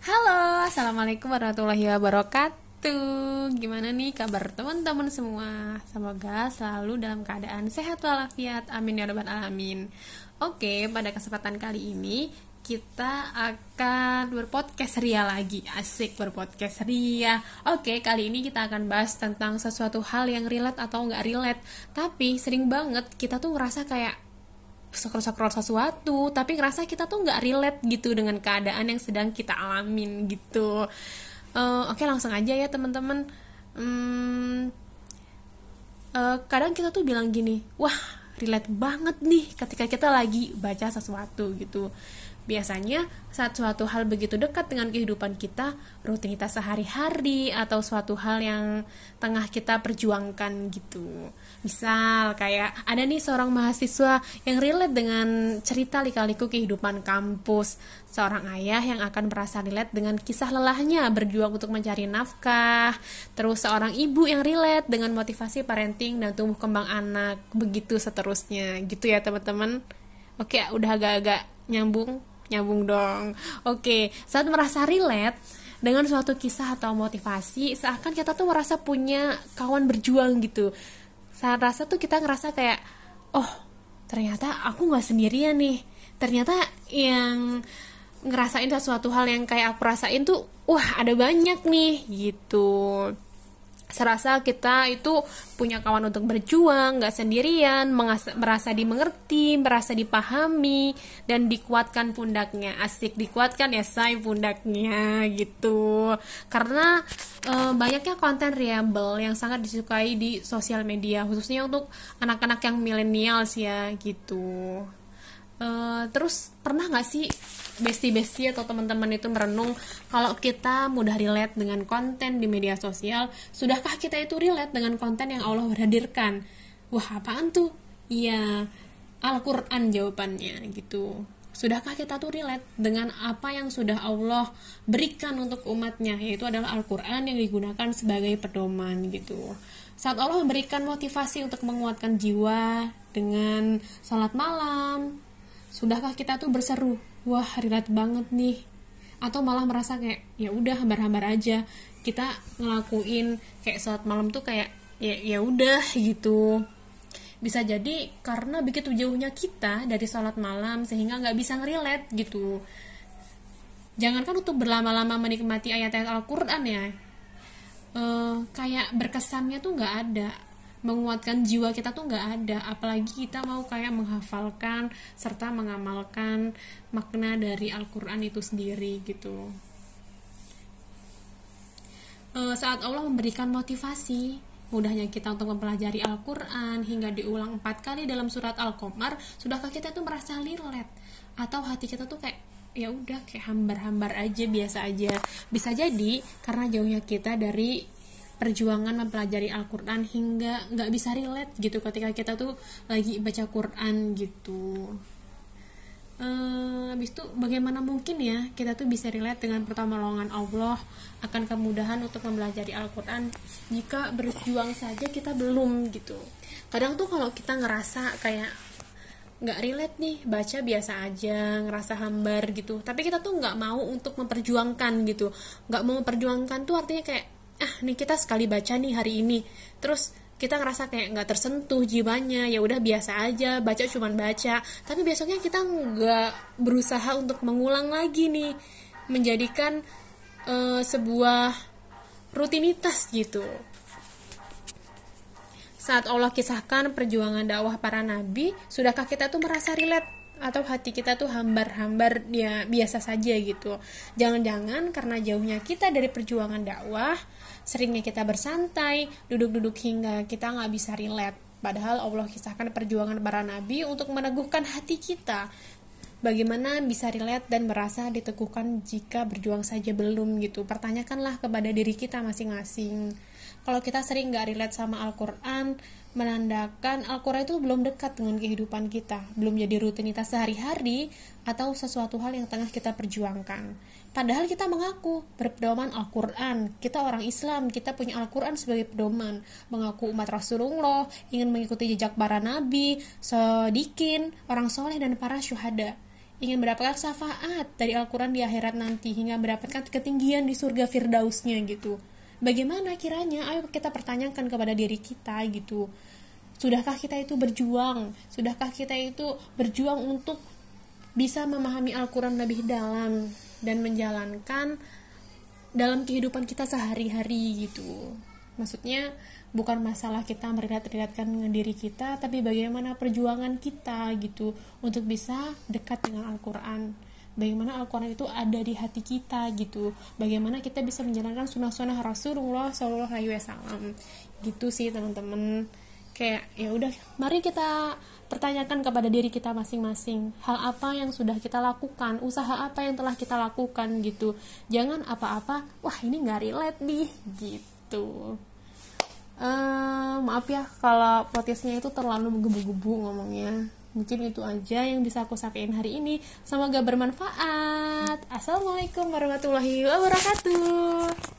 Halo, assalamualaikum warahmatullahi wabarakatuh. Gimana nih kabar teman-teman semua? Semoga selalu dalam keadaan sehat walafiat. Amin ya rabbal alamin. Oke, pada kesempatan kali ini kita akan berpodcast ria lagi asik berpodcast ria oke kali ini kita akan bahas tentang sesuatu hal yang relate atau nggak relate tapi sering banget kita tuh ngerasa kayak scroll-scroll sesuatu tapi ngerasa kita tuh nggak relate gitu dengan keadaan yang sedang kita alamin gitu. Uh, oke langsung aja ya teman-teman. Hmm, uh, kadang kita tuh bilang gini wah relate banget nih ketika kita lagi baca sesuatu gitu Biasanya, saat suatu hal begitu dekat dengan kehidupan kita, rutinitas sehari-hari atau suatu hal yang tengah kita perjuangkan gitu. Misal kayak ada nih seorang mahasiswa yang relate dengan cerita lika-liku kehidupan kampus, seorang ayah yang akan merasa relate dengan kisah lelahnya berjuang untuk mencari nafkah, terus seorang ibu yang relate dengan motivasi parenting dan tumbuh kembang anak, begitu seterusnya. Gitu ya, teman-teman. Oke, udah agak-agak nyambung nyambung dong. Oke saat merasa relate dengan suatu kisah atau motivasi seakan kita tuh merasa punya kawan berjuang gitu. Saat rasa tuh kita ngerasa kayak oh ternyata aku nggak sendirian nih. Ternyata yang ngerasain sesuatu hal yang kayak aku rasain tuh wah ada banyak nih gitu serasa kita itu punya kawan untuk berjuang, nggak sendirian, merasa dimengerti, merasa dipahami, dan dikuatkan pundaknya. Asik dikuatkan ya say pundaknya gitu. Karena e, banyaknya konten reliable yang sangat disukai di sosial media, khususnya untuk anak-anak yang milenials ya gitu. E, terus pernah nggak sih bestie-bestie atau teman-teman itu merenung kalau kita mudah relate dengan konten di media sosial, sudahkah kita itu relate dengan konten yang Allah hadirkan? Wah, apaan tuh? Iya, Al-Qur'an jawabannya gitu. Sudahkah kita tuh relate dengan apa yang sudah Allah berikan untuk umatnya, yaitu adalah Al-Quran yang digunakan sebagai pedoman gitu. Saat Allah memberikan motivasi untuk menguatkan jiwa dengan salat malam, sudahkah kita tuh berseru? Wah relate banget nih. Atau malah merasa kayak ya udah hambar-hambar aja. Kita ngelakuin kayak saat malam tuh kayak ya ya udah gitu. Bisa jadi karena begitu jauhnya kita dari sholat malam sehingga nggak bisa ngerelate gitu. Jangankan untuk berlama-lama menikmati ayat-ayat Al-Quran ya uh, kayak berkesannya tuh nggak ada menguatkan jiwa kita tuh nggak ada. Apalagi kita mau kayak menghafalkan serta mengamalkan makna dari Al-Quran itu sendiri gitu. E, saat Allah memberikan motivasi mudahnya kita untuk mempelajari Al-Quran hingga diulang empat kali dalam surat Al-Qamar sudahkah kita tuh merasa liret atau hati kita tuh kayak ya udah kayak hambar-hambar aja biasa aja. Bisa jadi karena jauhnya kita dari perjuangan mempelajari Al-Quran hingga nggak bisa relate gitu ketika kita tuh lagi baca Quran gitu. Uh, habis itu bagaimana mungkin ya kita tuh bisa relate dengan pertolongan Allah akan kemudahan untuk mempelajari Al-Quran jika berjuang saja kita belum gitu. Kadang tuh kalau kita ngerasa kayak nggak relate nih baca biasa aja ngerasa hambar gitu. Tapi kita tuh nggak mau untuk memperjuangkan gitu. Nggak mau memperjuangkan tuh artinya kayak ah nih kita sekali baca nih hari ini. Terus kita ngerasa kayak nggak tersentuh jiwanya. Ya udah biasa aja baca cuman baca. Tapi besoknya kita nggak berusaha untuk mengulang lagi nih menjadikan uh, sebuah rutinitas gitu. Saat Allah kisahkan perjuangan dakwah para nabi sudahkah kita tuh merasa relate atau hati kita tuh hambar-hambar ya biasa saja gitu. Jangan-jangan karena jauhnya kita dari perjuangan dakwah, seringnya kita bersantai, duduk-duduk hingga kita nggak bisa relate. Padahal Allah kisahkan perjuangan para nabi untuk meneguhkan hati kita. Bagaimana bisa relate dan merasa diteguhkan jika berjuang saja belum gitu. Pertanyakanlah kepada diri kita masing-masing. Kalau kita sering nggak relate sama Al-Quran, menandakan Al-Quran itu belum dekat dengan kehidupan kita, belum jadi rutinitas sehari-hari atau sesuatu hal yang tengah kita perjuangkan. Padahal kita mengaku berpedoman Al-Quran, kita orang Islam, kita punya Al-Quran sebagai pedoman, mengaku umat Rasulullah, ingin mengikuti jejak para nabi, sedikin, orang soleh dan para syuhada. ingin mendapatkan syafaat dari Al-Quran di akhirat nanti hingga mendapatkan ketinggian di surga Firdausnya gitu bagaimana kiranya? Ayo kita pertanyakan kepada diri kita gitu. Sudahkah kita itu berjuang? Sudahkah kita itu berjuang untuk bisa memahami Al-Quran lebih dalam dan menjalankan dalam kehidupan kita sehari-hari gitu? Maksudnya bukan masalah kita merilat-rilatkan dengan diri kita tapi bagaimana perjuangan kita gitu untuk bisa dekat dengan Al-Quran bagaimana Al-Quran itu ada di hati kita gitu. Bagaimana kita bisa menjalankan sunnah-sunnah Rasulullah Shallallahu Alaihi Wasallam. Gitu sih teman-teman. Kayak ya udah mari kita pertanyakan kepada diri kita masing-masing. Hal apa yang sudah kita lakukan? Usaha apa yang telah kita lakukan? Gitu. Jangan apa-apa wah ini nggak relate nih. Gitu. Uh, maaf ya kalau podcastnya itu terlalu menggebu-gebu ngomongnya mungkin itu aja yang bisa aku sampaikan hari ini. Semoga bermanfaat. Assalamualaikum warahmatullahi wabarakatuh